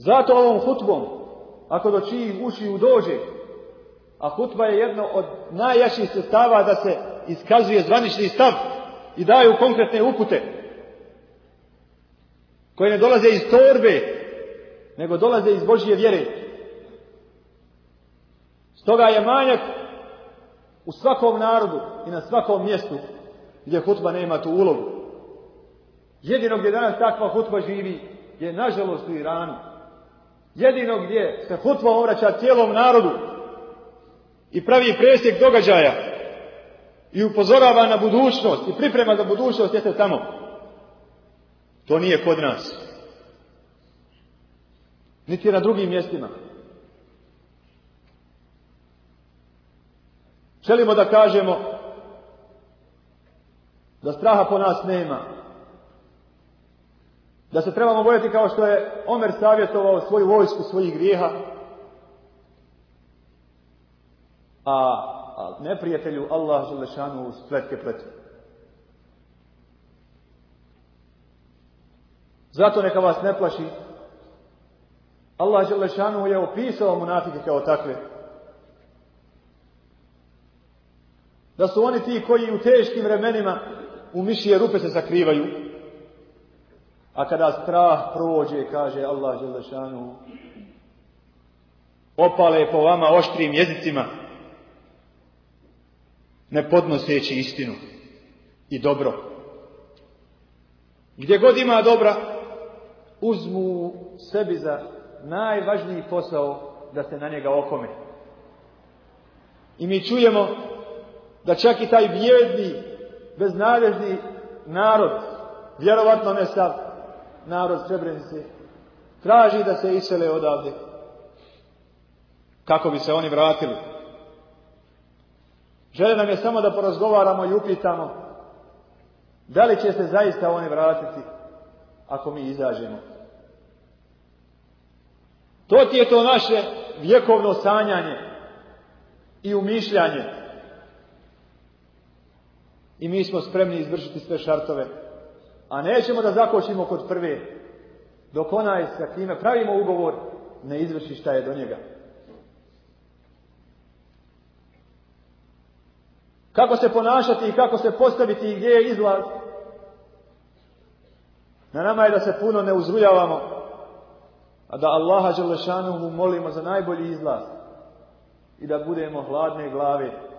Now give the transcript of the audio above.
Zato ovom hutbom, ako do čijih u dođe, a hutba je jedno od najjačih sredstava da se iskazuje zvanični stav i daju konkretne upute, koje ne dolaze iz torbe, nego dolaze iz Božje vjere. Stoga je manjak u svakom narodu i na svakom mjestu gdje hutba nema tu ulogu. Jedino gdje danas takva hutba živi je nažalost u Iranu. Jedino gdje se hutvo obraća cijelom narodu i pravi presjek događaja i upozorava na budućnost i priprema za budućnost jeste tamo. To nije kod nas. Niti na drugim mjestima. Želimo da kažemo da straha po nas nema, da se trebamo bojati kao što je Omer savjetovao svoju vojsku svojih grijeha, a, a neprijatelju Allah Želešanu spletke pletu. Zato neka vas ne plaši. Allah Želešanu je opisao monatike kao takve. Da su oni ti koji u teškim vremenima u mišije rupe se sakrivaju, a kada strah prođe, kaže Allah Želešanu, opale po vama oštrim jezicima, ne podnoseći istinu i dobro. Gdje god ima dobra, uzmu sebi za najvažniji posao da se na njega okome. I mi čujemo da čak i taj bijedni, beznadežni narod, vjerovatno ne stavlja narod Srebrenice traži da se isele odavde kako bi se oni vratili. Žele nam je samo da porazgovaramo i upitamo da li će se zaista oni vratiti ako mi izađemo. To ti je to naše vjekovno sanjanje i umišljanje. I mi smo spremni izvršiti sve šartove a nećemo da zakočimo kod prve, dok onaj sa kime pravimo ugovor ne izvrši šta je do njega. Kako se ponašati i kako se postaviti i gdje je izlaz? Na nama je da se puno ne uzrujavamo, a da Allaha mu molimo za najbolji izlaz i da budemo hladne glave